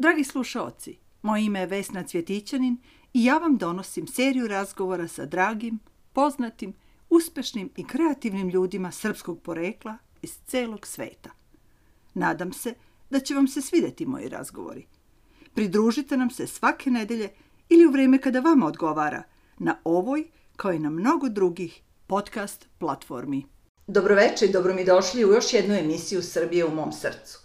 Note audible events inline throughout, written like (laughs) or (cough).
Dragi slušaoci, moje ime je Vesna Cvjetićanin i ja vam donosim seriju razgovora sa dragim, poznatim, uspešnim i kreativnim ljudima srpskog porekla iz celog sveta. Nadam se da će vam se svideti moji razgovori. Pridružite nam se svake nedelje ili u vreme kada vama odgovara na ovoj, kao i na mnogo drugih podcast platformi. Dobroveče i dobro mi došli u još jednu emisiju Srbije u mom srcu.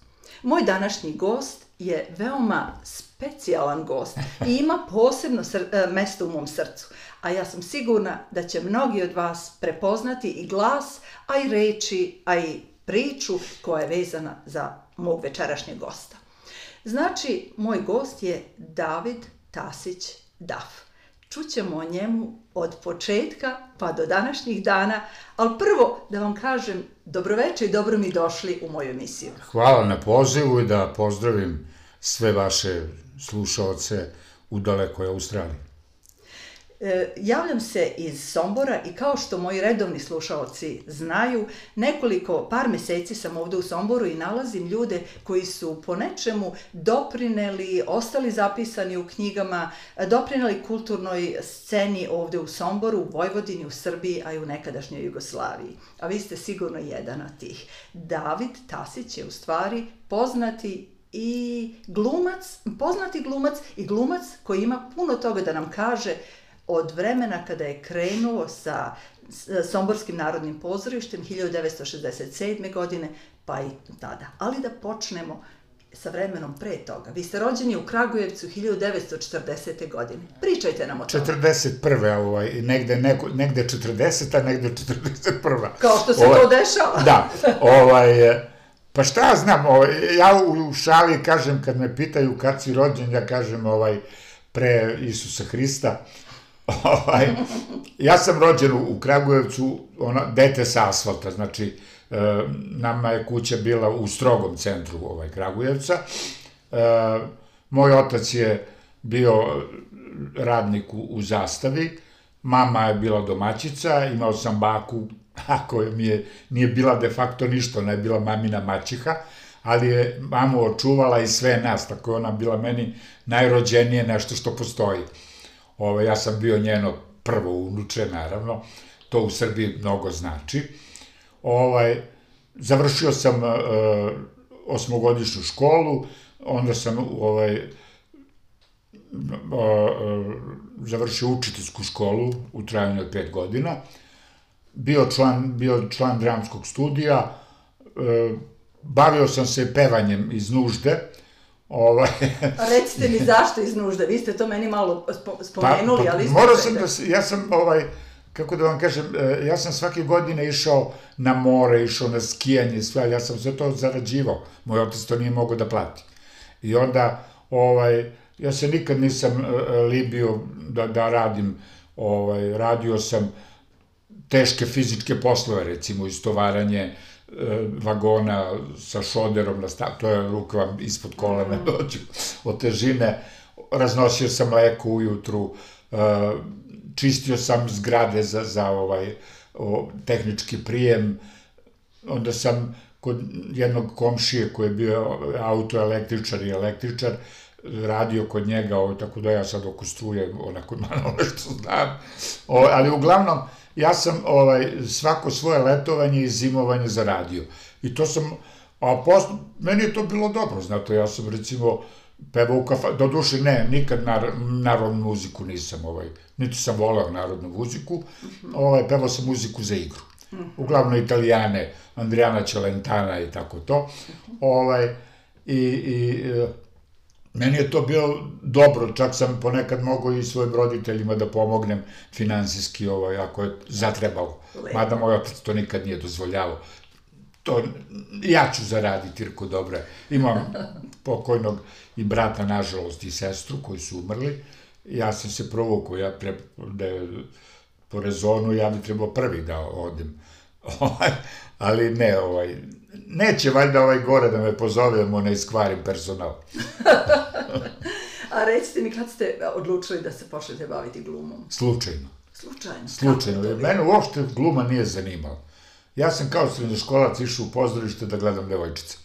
Moj današnji gost je veoma specijalan gost i ima posebno sr e, mesto u mom srcu. A ja sam sigurna da će mnogi od vas prepoznati i glas, a i reči, a i priču koja je vezana za mog večerašnjeg gosta. Znači, moj gost je David Tasić Daf. Čućemo o njemu od početka pa do današnjih dana, ali prvo da vam kažem dobroveče i dobro mi došli u moju emisiju. Hvala na pozivu i da pozdravim sve vaše slušalce u dalekoj Australiji. E, javljam se iz Sombora i kao što moji redovni slušalci znaju, nekoliko, par meseci sam ovde u Somboru i nalazim ljude koji su po nečemu doprineli, ostali zapisani u knjigama, doprineli kulturnoj sceni ovde u Somboru, u Vojvodini, u Srbiji, a i u nekadašnjoj Jugoslaviji. A vi ste sigurno jedan od tih. David Tasić je u stvari poznati i glumac, poznati glumac i glumac koji ima puno toga da nam kaže od vremena kada je krenuo sa Somborskim narodnim pozorištem 1967. godine, pa i tada. Ali da počnemo sa vremenom pre toga. Vi ste rođeni u Kragujevcu 1940. godine. Pričajte nam o tome. 41. Ovaj, negde, neko, negde 40. a negde 41. Kao što se ovaj, to dešava. Da. Ovaj, pa šta znam, ovaj, ja u šali kažem, kad me pitaju kad si rođen, ja kažem ovaj, pre Isusa Hrista, (laughs) ovaj, ja sam rođen u Kragujevcu, ona, dete sa asfalta, znači, e, nama je kuća bila u strogom centru ovaj, Kragujevca. E, moj otac je bio radnik u, u zastavi, mama je bila domaćica, imao sam baku, (laughs) ako mi je, nije bila de facto ništa, ona je bila mamina mačiha, ali je mamu očuvala i sve nas, tako je ona bila meni najrođenije nešto što postoji. Ove, ja sam bio njeno prvo unuče, naravno, to u Srbiji mnogo znači. Ovaj, završio sam uh, osmogodišnju školu, onda sam ovaj, uh, uh, završio učiteljsku školu u trajanju od pet godina, bio član, bio član dramskog studija, uh, bavio sam se pevanjem iz nužde, Ovaj... (laughs) Recite mi zašto iz nužde? Vi ste to meni malo spomenuli, pa, pa, ali... Morao sam da, ja sam, ovaj, kako da vam kažem, e, ja sam svake godine išao na more, išao na skijanje, sve, ali ja sam sve to zarađivao. Moj otac to nije mogao da plati. I onda, ovaj, ja se nikad nisam e, e, libio da, da radim, ovaj, radio sam teške fizičke poslove, recimo istovaranje, E, vagona sa šoderom na stav, to je ruka vam ispod kolena mm. dođu od težine, raznosio sam mleko ujutru, e, čistio sam zgrade za, za ovaj o, tehnički prijem, onda sam kod jednog komšije koji je bio autoelektričar i električar, radio kod njega, o, tako da ja sad oko struje onako malo (laughs) nešto znam, o, ali uglavnom, ja sam ovaj, svako svoje letovanje i zimovanje zaradio. I to sam, a post, meni je to bilo dobro, znate, ja sam recimo pevao u kafa, do duše ne, nikad nar, narodnu muziku nisam, ovaj, niti sam volao narodnu muziku, ovaj, pevao sam muziku za igru. Uglavnom italijane, Andrijana Čelentana i tako to. Ovaj, i, i Meni je to bilo dobro, čak sam ponekad mogao i svojim roditeljima da pomognem finansijski, ovaj, ako je zatrebalo. Mada moj otac to nikad nije dozvoljavao. To, ja ću zaraditi, Irko, dobro Imam (laughs) pokojnog i brata, nažalost, i sestru koji su umrli. Ja sam se provukao, ja pre, da je po rezonu, ja bi trebao prvi da odem. (laughs) Ovaj, ali ne, ovaj, neće valjda ovaj gore da me pozovemo, ne iskvarim personal. (laughs) A recite mi kad ste odlučili da se počnete baviti glumom? Slučajno. Slučajno? Slučajno. Mene uopšte gluma nije zanimala. Ja sam kao srednjoškolac išao u pozorište da gledam devojčice.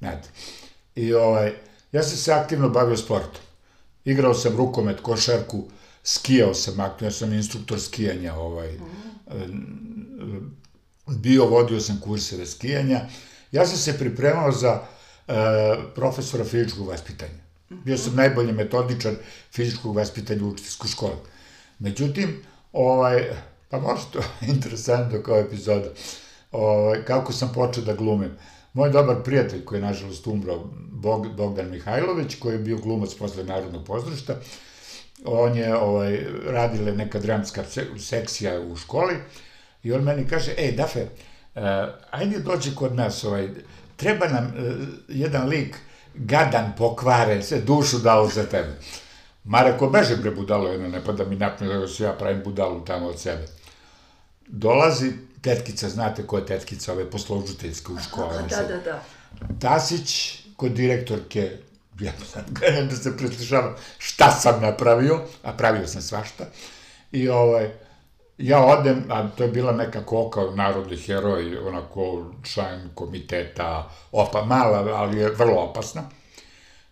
Znate. I ovaj, Ja sam se aktivno bavio sportom. Igrao sam rukomet, košarku, skijao sam aktivno, ja sam instruktor skijanja, ovaj, bio, vodio sam kurseve skijanja. Ja sam se pripremao za e, profesora fizičkog vaspitanja. Bio sam najbolji metodičar fizičkog vaspitanja u učiteljskoj školi. Međutim, ovaj, pa možda to interesantno kao epizoda, ovaj, kako sam počeo da glumim. Moj dobar prijatelj koji je nažalost umro, Bog, Bogdan Mihajlović, koji je bio glumac posle Narodnog pozdrašta, on je ovaj, radile neka dramska sekcija u školi i on meni kaže, ej, Dafe, uh, ajde dođi kod nas, ovaj, treba nam uh, jedan lik gadan, pokvaren, sve dušu dao za tebe. Ma reko, beže bre budalo jedno, ne pa da mi napne da se ja pravim budalu tamo od sebe. Dolazi tetkica, znate ko je tetkica, ove posložiteljske u škole. (laughs) Da, da, da. Tasić, kod direktorke, ja sad gledam da se preslišavam šta sam napravio, a pravio sam svašta. I ovaj, ja odem, a to je bila neka koka, narodni heroj, onako član komiteta, opa, mala, ali je vrlo opasna.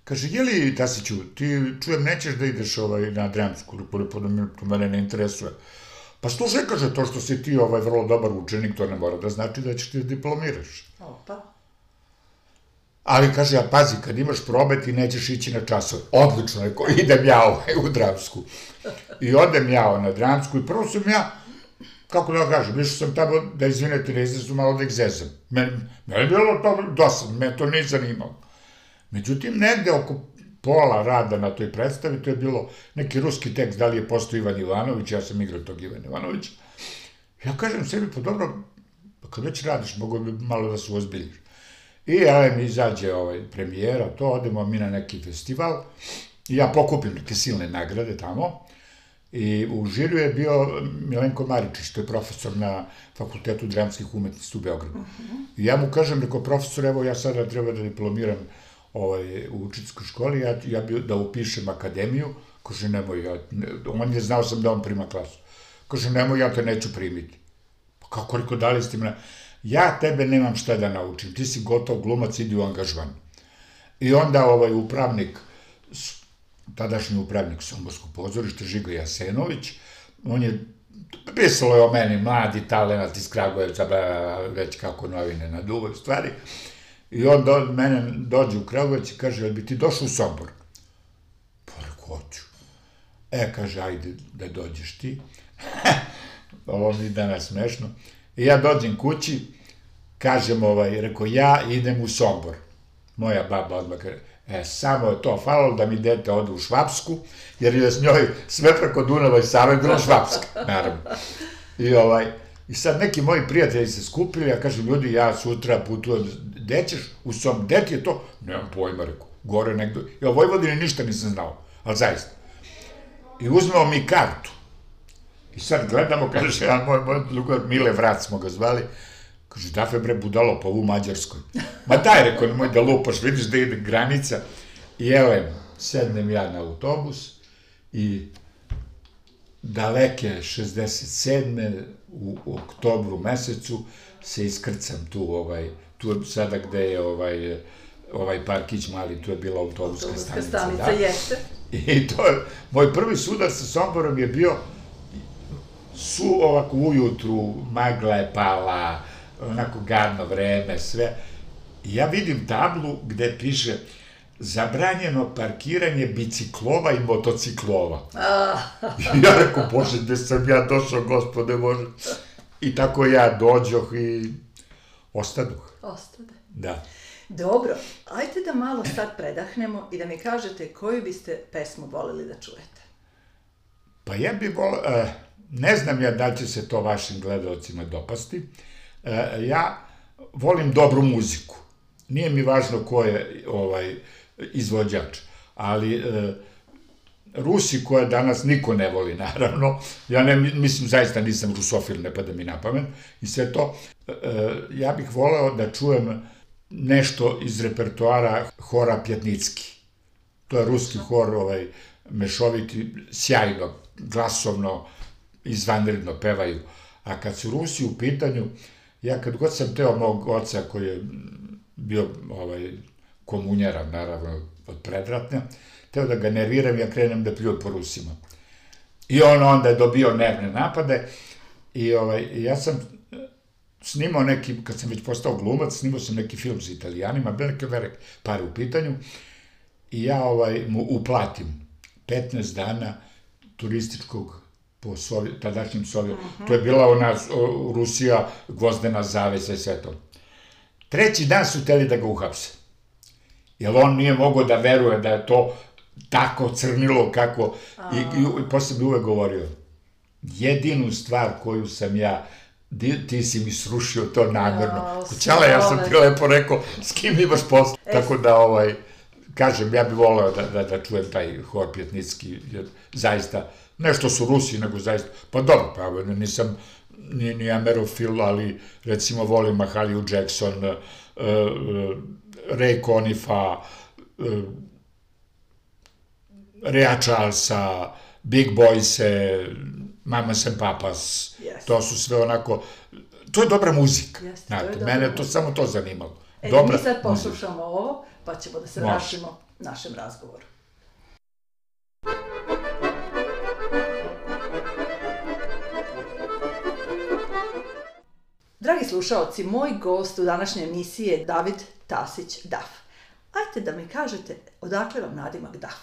Kaže, je li, Tasiću, ti čujem, nećeš da ideš ovaj, na dramsku, pa da to mene ne interesuje. Pa slušaj, kaže, to što si ti ovaj vrlo dobar učenik, to ne mora da znači da ćeš ti da diplomiraš. Opa. Ali kaže, ja pazi, kad imaš probe ti nećeš ići na časove. Odlično, je, idem ja ovaj, u dramsku. I odem ja na dramsku i prvo sam ja, kako da kažem, išao sam tamo da izvinete, ne su malo da ih zezam. Meni, meni je bilo to dosadno, me to nije zanimalo. Međutim, negde oko pola rada na toj predstavi, to je bilo neki ruski tekst, da li je postao Ivan Ivanović, ja sam igrao tog Ivan Ivanovića. Ja kažem sebi, pa dobro, pa kad već radiš, mogo bi malo da se ozbiljiš. I ja mi izađe ovaj premijera, to odemo mi na neki festival, i ja pokupim neke silne nagrade tamo, I u žiriju je bio Milenko Maričić, to je profesor na Fakultetu dramskih umetnosti u Beogradu. Uh -huh. I ja mu kažem, rekao, profesor, evo ja sada treba da diplomiram ovaj, u učiteljskoj školi, ja, ja bi da upišem akademiju, kaže, nemoj, ja, ne, on je znao sam da on prima klasu. Kaže, nemoj, ja te neću primiti. Pa kako, rekao, da li ste me... Ja tebe nemam šta da naučim, ti si gotov glumac, idi u angažman. I onda ovaj upravnik, tadašnji upravnik Somborskog pozorišta, Žigo Jasenović, on je pisalo je o meni, mladi talenat iz Kragujevca, već kako novine na duvoj stvari, I on do, mene dođe u Kragujevac i kaže, jel bi ti došao u Sombor? Pa rekao, hoću. E, kaže, ajde da dođeš ti. (laughs) Ovo mi danas smešno. I ja dođem kući, kažem, ovaj, rekao, ja idem u Sombor. Moja baba odmah kaže, e, samo je to falalo da mi dete ode u Švapsku, jer je s njoj sve preko Dunava i Save bilo Švapska, naravno. I ovaj, I sad neki moji prijatelji se skupili, ja kažem, ljudi, ja sutra putujem, gde ćeš? U svom, gde ti je to? Nemam pojma, rekao, gore negde. Ja o Vojvodini ništa nisam znao, ali zaista. I uzmemo mi kartu. I sad gledamo, kaže, ja, moj, moj drugar, Mile Vrat smo ga zvali, kaže, da fe bre budalo po u Mađarskoj. Ma daj, rekao, nemoj da lupaš, vidiš da ide granica. I evo, sednem ja na autobus i daleke 67. u oktobru mesecu se iskrcam tu, ovaj, tu sada gde je ovaj, ovaj parkić mali, tu je bila autobuska, autobuska stanica. stanica da. jeste. I to je, moj prvi sudar sa Somborom je bio su ovako ujutru, magla je pala, onako gadno vreme, sve. Ja vidim tablu gde piše zabranjeno parkiranje biciklova i motociklova. I (laughs) ja rekao, bože, gde sam ja došao, gospode Bože. I tako ja dođoh i ostaduh. Ostade. Da. Dobro, ajte da malo sad predahnemo i da mi kažete koju biste pesmu volili da čujete. Pa ja bih volio, uh, ne znam ja da će se to vašim gledalcima dopasti, uh, ja volim dobru muziku. Nije mi važno ko je ovaj, izvođač. Ali e, Rusi koje danas niko ne voli, (laughs) naravno, ja ne, mislim, zaista nisam rusofil, ne pada mi na pamet, i sve to, e, ja bih voleo da čujem nešto iz repertoara hora Pjetnicki. To je ruski hor, ovaj, mešoviti, sjajno, glasovno, izvanredno pevaju. A kad su Rusi u pitanju, ja kad god sam teo mog oca koji je bio ovaj, komunjara, naravno, od predratne, teo da ga nerviram, ja krenem da pljujem po Rusima. I on onda je dobio nervne napade i ovaj, ja sam snimao neki, kad sam već postao glumac, snimao sam neki film sa italijanima, bile neke velike pare u pitanju, i ja ovaj, mu uplatim 15 dana turističkog po Sovjet, tadašnjim Sovjet. -huh. To je bila ona o, Rusija, gvozdena zavesa i sve to. Treći dan su teli da ga uhapse. Jer on nije mogao da veruje da je to tako crnilo kako... I, i, i posle bi uvek govorio, jedinu stvar koju sam ja Di, ti si mi srušio to namerno. Kućala, ja sam ti lepo rekao, s kim imaš posla. E, Tako da, ovaj, kažem, ja bih voleo da, da, da čujem taj hor pjetnicki, jer zaista, nešto su Rusi, nego zaista, pa dobro, pa nisam ni, ni amerofil, ali recimo volim Mahaliju Jackson, uh, uh, Ray Conifa, uh, Rea Charlesa, Big Boyse, Mama and Papas, yes. to su sve onako, to je dobra muzika, Jeste, znate, to je mene mene to samo to zanimalo. E, dobra mi sad poslušamo muzika. ovo, pa ćemo da se Može. vraćamo našem razgovoru. Dragi slušaoci, moj gost u današnjoj emisiji je David Tasić Daf. Ajte da mi kažete odakle vam nadimak Daf?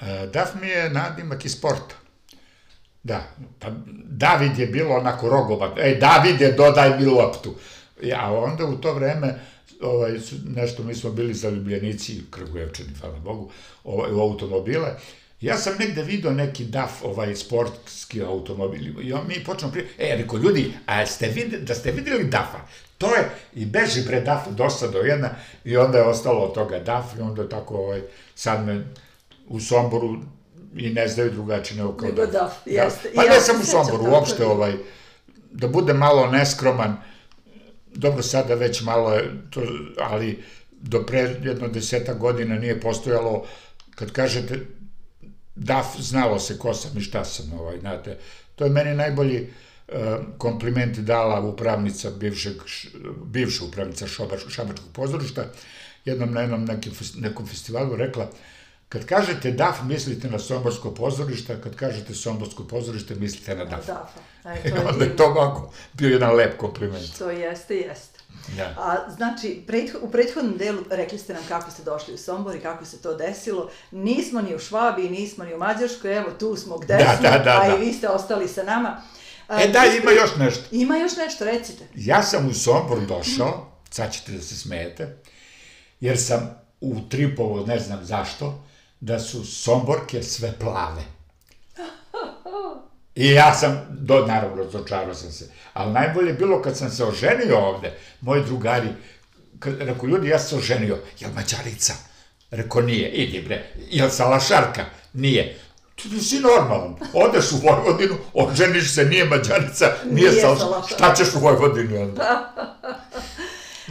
E, Daf mi je nadimak iz sporta. Da, pa David je bilo onako rogovat, ej Davide dodaj mi loptu. Ja, onda u to vreme ovaj, nešto, mi smo bili zaljubljenici, Krgujevčani, hvala Bogu, ovaj, u automobile, Ja sam negde video neki DAF, ovaj sportski automobil, i on mi počnemo prije, e, reko, ljudi, a ste videli, da ste videli DAF-a, to je, i beži pre DAF dosta do jedna, i onda je ostalo od toga DAF, i onda tako, ovaj, sad me u Somboru i ne znaju drugačije nego kao nego DAF. Da, jeste. Pa ja ne sam u Somboru, uopšte, ovaj, da bude malo neskroman, dobro, sada već malo je, to, ali do pre jedno deseta godina nije postojalo, kad kažete DAF, znalo se ko sam i šta sam, ovaj, znate, to je meni najbolji uh, kompliment dala upravnica bivšeg, bivša upravnica Šabačkog pozorišta, jednom na jednom nekim, nekom festivalu rekla, Kad kažete DAF, mislite na Somborsko pozorište, kad kažete Somborsko pozorište, mislite na DAF. DAF-a. E, (laughs) to je onda je to ovako bio jedan lep kompliment. Što jeste, jeste. Ja. A, znači, pretho, u prethodnom delu rekli ste nam kako ste došli u Sombor i kako se to desilo. Nismo ni u Švabiji, nismo ni u Mađarskoj, evo tu smo gde da, smo, da, da, a da. i vi ste ostali sa nama. A, e da, ima još nešto. Ima još nešto, recite. Ja sam u Sombor došao, sad ćete da se smijete, jer sam u Tripovo, ne znam zašto, da su Somborke sve plave. I ja sam, do, naravno, razočarao sam se. Ali najbolje bilo kad sam se oženio ovde, moji drugari, kad, rekao, ljudi, ja sam se oženio, jel mađarica? Rekao, nije, idi bre, jel salašarka? Nije. Ti si normalan, odeš u Vojvodinu, oženiš se, nije mađarica, nije, nije salašarka. Šta ćeš u Vojvodinu onda? (laughs)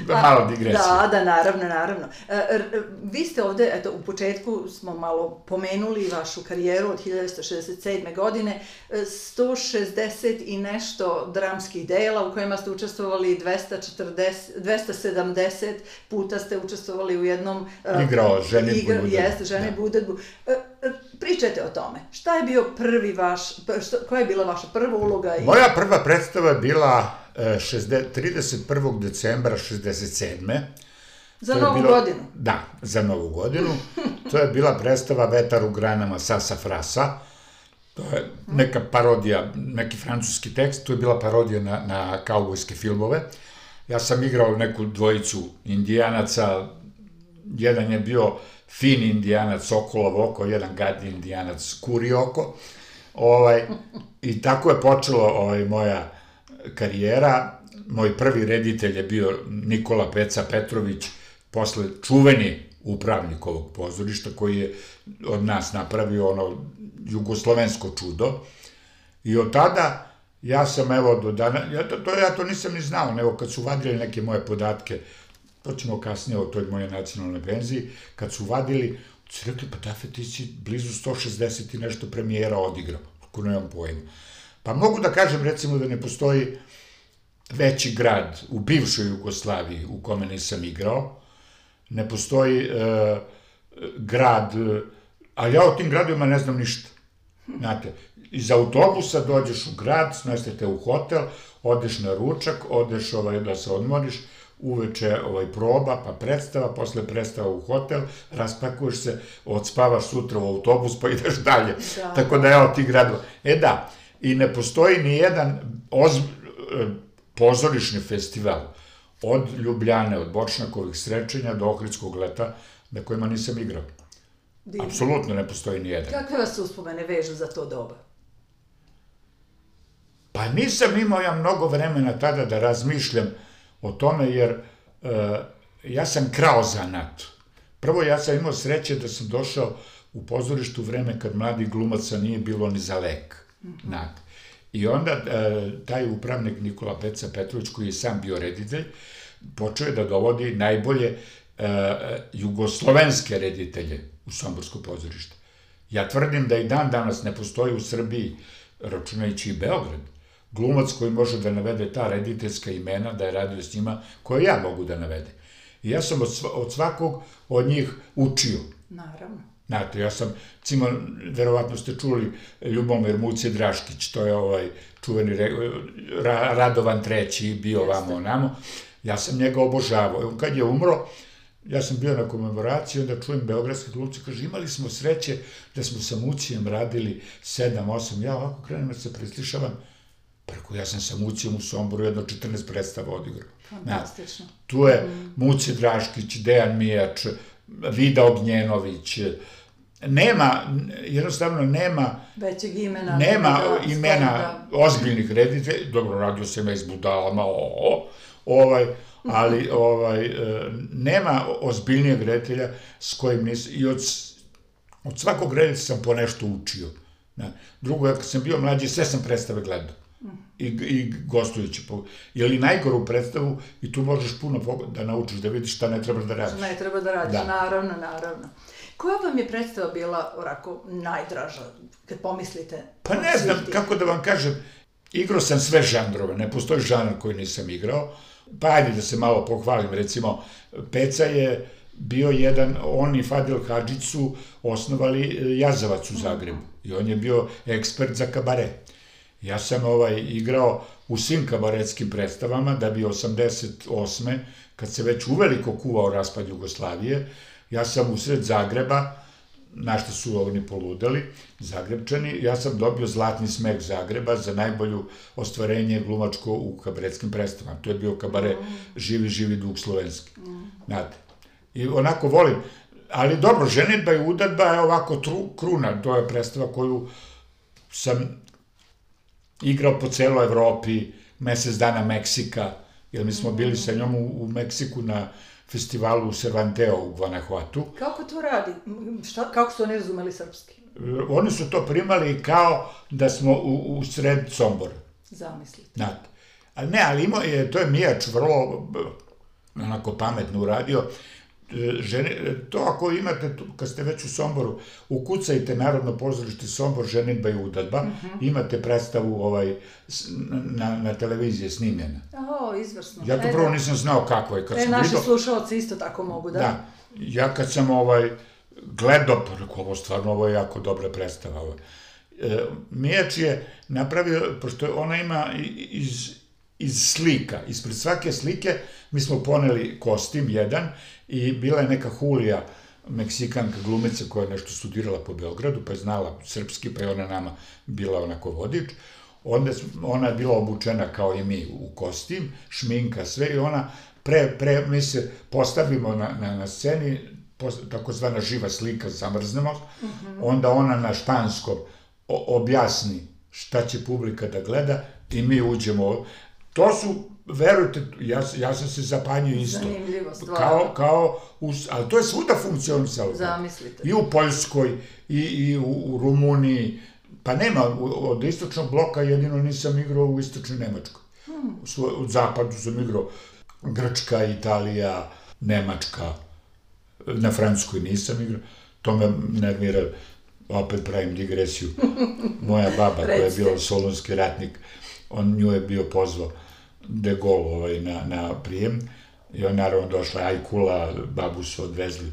Da, malo digresija. Da, da, naravno, naravno. E, vi ste ovde, eto, u početku smo malo pomenuli vašu karijeru od 1967. godine, 160 i nešto dramskih dela u kojima ste učestvovali 240, 270 puta ste učestvovali u jednom... E, Igrao žene igra, Budedbu. Jeste, žene da. Budedbu. E, pričajte o tome. Šta je bio prvi vaš, šta, koja je bila vaša prva uloga? I... Moja prva predstava je bila 31. decembra 67. Za novu bilo, godinu? Da, za novu godinu. to je bila predstava Vetar u granama Sasa Frasa. To je neka parodija, neki francuski tekst, to je bila parodija na, na kaubojske filmove. Ja sam igrao neku dvojicu indijanaca, jedan je bio fin indijanac, sokolov oko, jedan gadni indijanac, kuri oko. Ovaj, I tako je počelo ovaj, moja karijera. Moj prvi reditelj je bio Nikola Peca Petrović, posle čuveni upravnik ovog pozorišta, koji je od nas napravio ono jugoslovensko čudo. I od tada ja sam evo do dana, ja to, to, ja to nisam ni znao, nego kad su vadili neke moje podatke, to ćemo kasnije o toj moje nacionalnoj penziji, kad su vadili, su rekli, pa Dafe, ti si blizu 160 i nešto premijera odigrao, ako nemam pojma. Pa mogu da kažem recimo da ne postoji veći grad u bivšoj Jugoslaviji u kome nisam igrao, ne postoji e, grad, ali ja o tim gradovima ne znam ništa. Znate, iz autobusa dođeš u grad, smestite u hotel, odeš na ručak, odeš ovaj, da se odmoriš, uveče ovaj proba, pa predstava, posle predstava u hotel, raspakuješ se, odspavaš sutra u autobus, pa ideš dalje. Da. Tako da evo ti gradova. E da, i ne postoji ni jedan ozb... E, pozorišni festival od Ljubljane, od Bočnakovih srećenja do Ohridskog leta, na kojima nisam igrao. Divno. Apsolutno ne postoji ni jedan. Kakve vas uspomene vežu za to doba? Pa nisam imao ja mnogo vremena tada da razmišljam o tome, jer uh, ja sam krao zanat. Prvo, ja sam imao sreće da sam došao u pozorištu vreme kad mladi glumaca nije bilo ni za lek. Mm -hmm. I onda uh, taj upravnik Nikola Peca Petrović, koji je sam bio reditelj, počeo je da dovodi najbolje uh, jugoslovenske reditelje u Somborsko pozorište. Ja tvrdim da i dan danas ne postoji u Srbiji, računajući i Beograd, glumac koji može da navede ta rediteljska imena, da je radio s njima, koje ja mogu da navede. I ja sam od svakog od njih učio. Naravno. Znate, ja sam, cimo, verovatno ste čuli Ljubomir Muci Draškić, to je ovaj čuveni ra, Radovan treći, bio Jeste. vamo onamo. Ja sam njega obožavao. On kad je umro, ja sam bio na komemoraciji, onda čujem beogradski glumci, kaže, imali smo sreće da smo sa Mucijem radili 7-8, ja ovako krenem da se preslišavam, Preko ja sam sa Mucijom u Somboru jedno 14 predstava odigrao. Fantastično. Ja, tu je mm. Muci Draškić, Dejan Mijač, Vida Ognjenović, nema, jednostavno nema... Većeg imena. Nema da, imena da. ozbiljnih reditelja, dobro, radio sam ja iz Budalama, o, o, ovaj, ali ovaj, e, nema ozbiljnijeg reditelja s kojim nis, i od, od svakog reditelja sam po nešto učio. Na. Drugo, kad sam bio mlađi, sve sam predstave gledao i, i gostujući. Po, je li najgoru predstavu i tu možeš puno da naučiš, da vidiš šta ne treba da radiš. Ne treba da radiš, da. naravno, naravno. Koja vam je predstava bila, orako, najdraža, kad pomislite? Pa ne znam, sviti? kako da vam kažem, igrao sam sve žanrove, ne postoji žanr koji nisam igrao, pa ajde da se malo pohvalim, recimo, Peca je bio jedan, on i Fadil Hadžić su osnovali e, Jazavac u Zagrebu i on je bio ekspert za kabare. Ja sam ovaj igrao u svim kabaretskim predstavama da bi 88. kad se već uveliko kuvao raspad Jugoslavije, ja sam usred Zagreba, na što su oni poludeli, Zagrebčani, ja sam dobio zlatni smeh Zagreba za najbolju ostvarenje glumačko u kabaretskim predstavama. To je bio kabare mm. Živi, živi duh slovenski. Mm. Znate. I onako volim, ali dobro, ženitba i udadba je ovako tru, kruna, to je predstava koju sam igrao po celoj Evropi, mesec dana Meksika, jer mi smo bili sa njom u, u Meksiku na festivalu u Cervanteo u Guanajuatu. Kako to radi? Šta, kako su oni razumeli srpski? Oni su to primali kao da smo u, u sred Sombora. Zamislite. Znate. A ne, ali imao je, to je Mijač vrlo onako pametno uradio ženi, to ako imate, kad ste već u Somboru, ukucajte Narodno pozorište Sombor, ženitba i udadba, mm -hmm. imate predstavu ovaj, na, na televiziji snimljena. O, izvrsno. Ja to e, prvo da. nisam znao kako je. Kad e, sam naši vidio, slušalci isto tako mogu, da? Da. Ja kad sam ovaj, gledao, rekao, ovo stvarno, ovo je jako dobra predstava. Ovo. E, Mijač je napravio, pošto ona ima iz, iz slika, ispred svake slike mi smo poneli kostim jedan i bila je neka Hulija, Meksikanka glumica koja je nešto studirala po Beogradu, pa je znala srpski, pa je ona nama bila onako vodič. Onda ona je bila obučena kao i mi u kostim, šminka, sve i ona pre, pre mi se postavimo na, na, na sceni, takozvana živa slika zamrznemo, mm -hmm. onda ona na španskom objasni šta će publika da gleda i mi uđemo. To su verujte, ja, ja sam se zapanjio isto. Zanimljivo, stvarno. Kao, kao, u, ali to je svuda funkcionisalo. Zamislite. I u Poljskoj, i, i u, u Rumuniji, pa nema, od istočnog bloka jedino nisam igrao u istočnoj Nemačkoj. Hmm. U, u zapadu sam igrao Grčka, Italija, Nemačka, na Francuskoj nisam igrao. To me nervira, opet pravim digresiju. (laughs) Moja baba koja je bila solonski ratnik, on nju je bio pozvao de Gaulle ovaj, na, na prijem i on naravno došla Ajkula, babu su odvezli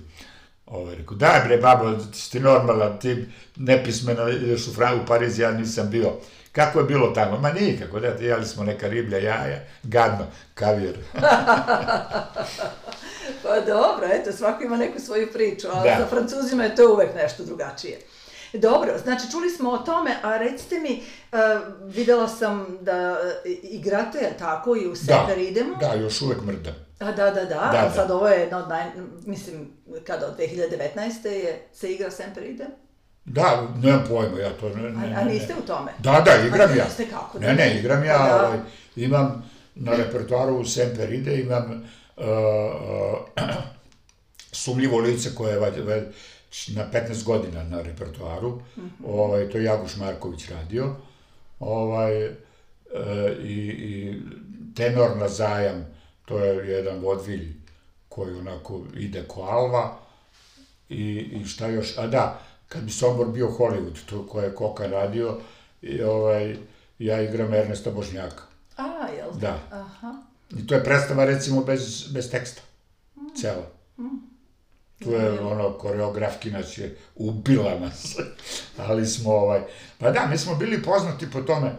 Ovaj, rekao, daj bre, babo, ti normalan, ti nepismeno ideš u, Fran, u Pariz, ja nisam bio. Kako je bilo tamo? Ma nikako, da, jeli smo neka riblja jaja, gadno, kavir. (laughs) Pa dobro, eto, svako ima neku svoju priču, ali Da. za Francuzima je to uvek nešto drugačije. Dobro, znači čuli smo o tome, a recite mi, uh, videla sam da uh, igrate, tako, i u Sever idemo. Da, još uvek mrdam. A, da, da, da, Da, a da. sad ovo je jedno od naj... Mislim, kada od 2019. je, se igra Semper idem? Da, nemam pojma, ja to ne... ne, A, a niste u tome? Da, da, igram A ja. niste kako da Ne, ne, ne? igram ja, Pa da. ovaj, imam na repertoaru u Semper ide, imam uh, uh, sumljivo lice koje je na 15 godina na repertoaru, ovaj, to je Jaguš Marković radio, ovaj, e, i, i tenor na zajam, to je jedan vodvilj koji onako ide ko alva, i, i šta još, a da, kad bi Sombor bio Hollywood, to koje je Koka radio, i, ovaj, ja igram Ernesta Božnjaka. A, jel? Da. Aha. I to je predstava recimo bez, bez teksta. Cela. Tu je ono, koreografki nas je ubila nas. (laughs) Ali smo ovaj... Pa da, mi smo bili poznati po tome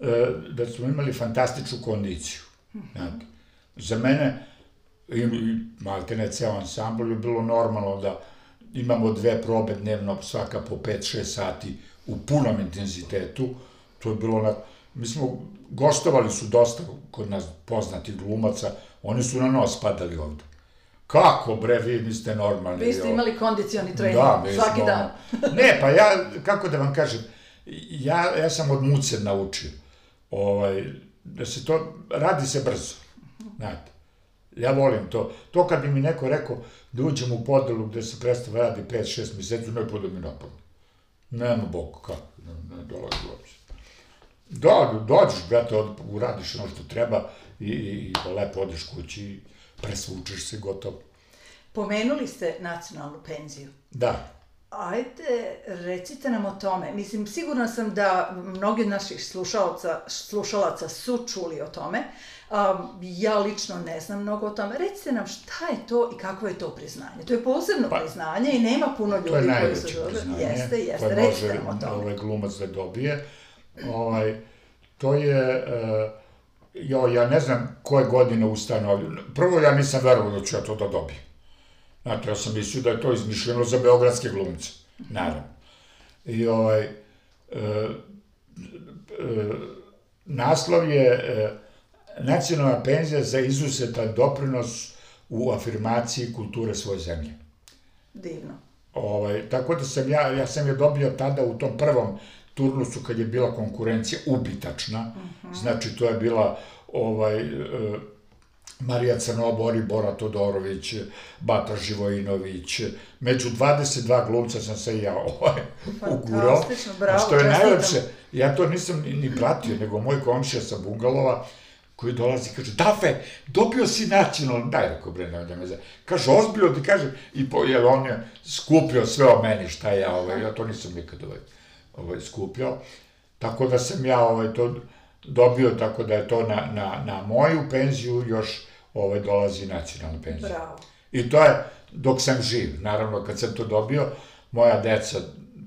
e, da smo imali fantastičnu kondiciju. Znate. Za mene, i, i malte ne ceo ansambl, je bilo normalno da imamo dve probe dnevno, svaka po 5-6 sati u punom intenzitetu. To je bilo na... Mi smo, gostovali su dosta kod nas poznatih glumaca, oni su na nos padali ovde. Kako bre, vi niste normalni. Vi ste imali kondicioni trening Da, mi svaki smo, dan. ne, pa ja, kako da vam kažem, ja, ja sam od muce naučio, ovaj, da se to, radi se brzo, znate. Ja volim to. To kad bi mi neko rekao da uđem u podelu gde se predstava radi 5-6 meseci, ne poda mi napadne. Nema Bog, kako, ne, ne dolazi uopće. Da, dođeš, brate, uradiš ono što treba i, i, i lepo odeš kući i presvučeš se gotovo. Pomenuli ste nacionalnu penziju. Da, Ajde, recite nam o tome. Mislim, sigurna sam da mnogi od naših slušalaca, slušalaca su čuli o tome. Um, ja lično ne znam mnogo o tome. Recite nam šta je to i kakvo je to priznanje. To je posebno Pa, priznanje i nema puno ljudi To je koji najveće su priznanje Jeste, jeste. koje Recite može nam o tome. ovaj glumac da dobije. Ovaj, to je, uh, jo, ja ne znam koje godine ustanovljeno. Prvo, ja nisam verovao da ću ja to da dobijem. Znate, ja sam mislio da je to izmišljeno za beogradske glumce, naravno. I ovaj, e, e, naslov je e, Nacionalna penzija za izuzetan doprinos u afirmaciji kulture svoje zemlje. Divno. Ovaj, tako da sam ja, ja sam je dobio tada u tom prvom turnusu kad je bila konkurencija ubitačna, znači to je bila ovaj, e, Marija Crnobori, Bora Todorović, Bata Živojinović, među 22 glumca sam se ja ovaj, ugurao. Fantastično, bravo, A što je najlepše, ja to nisam ni, ni pratio, nego moj komšija sa Bungalova, koji dolazi i kaže, Dafe, dobio si nacionalno, daj rekao bre, nemoj da me za... Kaže, ozbiljno ti kaže, i po, jer on je skupio sve o meni, šta ja, ovaj, ja to nisam nikad ovaj, ovaj, skupio, tako da sam ja ovaj, to dobio, tako da je to na, na, na moju penziju još ovaj, dolazi nacionalna penzija. Bravo. I to je dok sam živ. Naravno, kad sam to dobio, moja deca,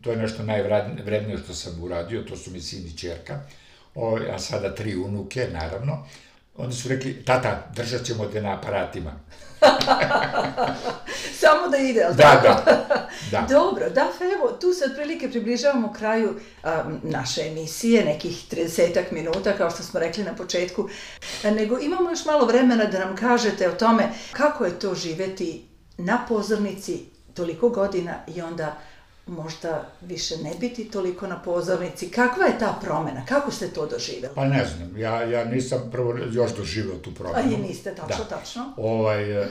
to je nešto najvrednije što sam uradio, to su mi sin i čerka, o, a sada tri unuke, naravno. Oni su rekli, tata, držat ćemo te na aparatima. (laughs) Samo da ide, jel Da, tako? da, (laughs) da. Dobro, da, evo, tu se otprilike približavamo kraju um, naše emisije, nekih 30 minuta, kao što smo rekli na početku, A, nego imamo još malo vremena da nam kažete o tome kako je to živeti na pozornici toliko godina i onda možda više ne biti toliko na pozornici. Kakva je ta promena? Kako ste to doživjeli? Pa ne znam, ja, ja nisam prvo još doživao tu A promenu. i niste, tačno, tačno. Ovaj, e,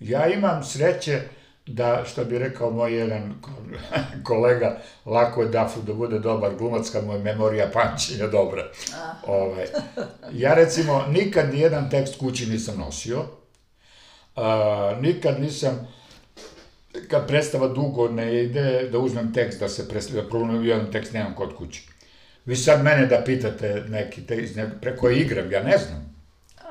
ja imam sreće da, što bi rekao moj jedan ko- (laughs) kolega, lako je Dafu da bude dobar glumac kad mu je memorija pamćenja dobra. Ovaj, ja recimo nikad ni jedan tekst kući nisam nosio, a, nikad nisam kad predstava dugo ne ide, da uzmem tekst da se predstava, da probujem jedan tekst nemam kod kući. Vi sad mene da pitate neki tekst, ne, preko igram, ja ne znam.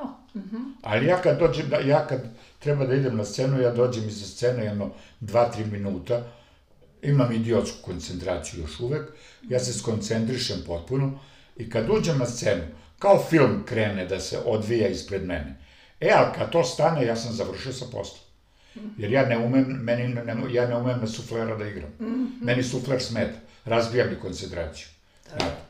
O, mhm. Ali ja kad dođem, da, ja kad treba da idem na scenu, ja dođem iza scene jedno 2-3 minuta, imam idiotsku koncentraciju još uvek, ja se skoncentrišem potpuno i kad uđem na scenu, kao film krene da se odvija ispred mene. E, ali kad to stane, ja sam završio sa poslom. Jer ja ne umem, meni, ne, ja ne umem na suflera da igram. Meni sufler smeta, razbija mi koncentraciju. Znate.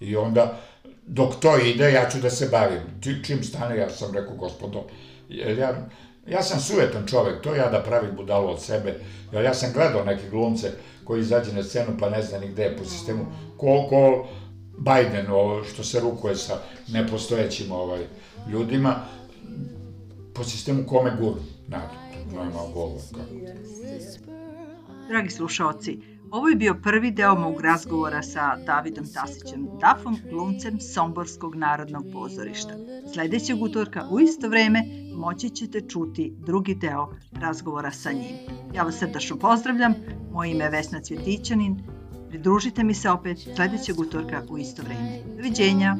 I onda, dok to ide, ja ću da se bavim. Čim stane, ja sam rekao, gospodo, jer ja, ja sam sujetan čovek, to ja da pravim budalu od sebe, jer ja sam gledao neke glumce koji izađe na scenu pa ne zna ni gde je po sistemu, ko, ko Biden, ovo što se rukuje sa nepostojećim ovaj, ljudima, po sistemu kome guru, znate, malo govor. Dragi slušalci, Ovo je bio prvi deo mog razgovora sa Davidom Tasićem Dafom, glumcem Somborskog narodnog pozorišta. Sledećeg utorka u isto vreme moći ćete čuti drugi deo razgovora sa njim. Ja vas srdačno pozdravljam, moje ime je Vesna Cvjetićanin, pridružite mi se opet sledećeg utorka u isto vreme. Doviđenja!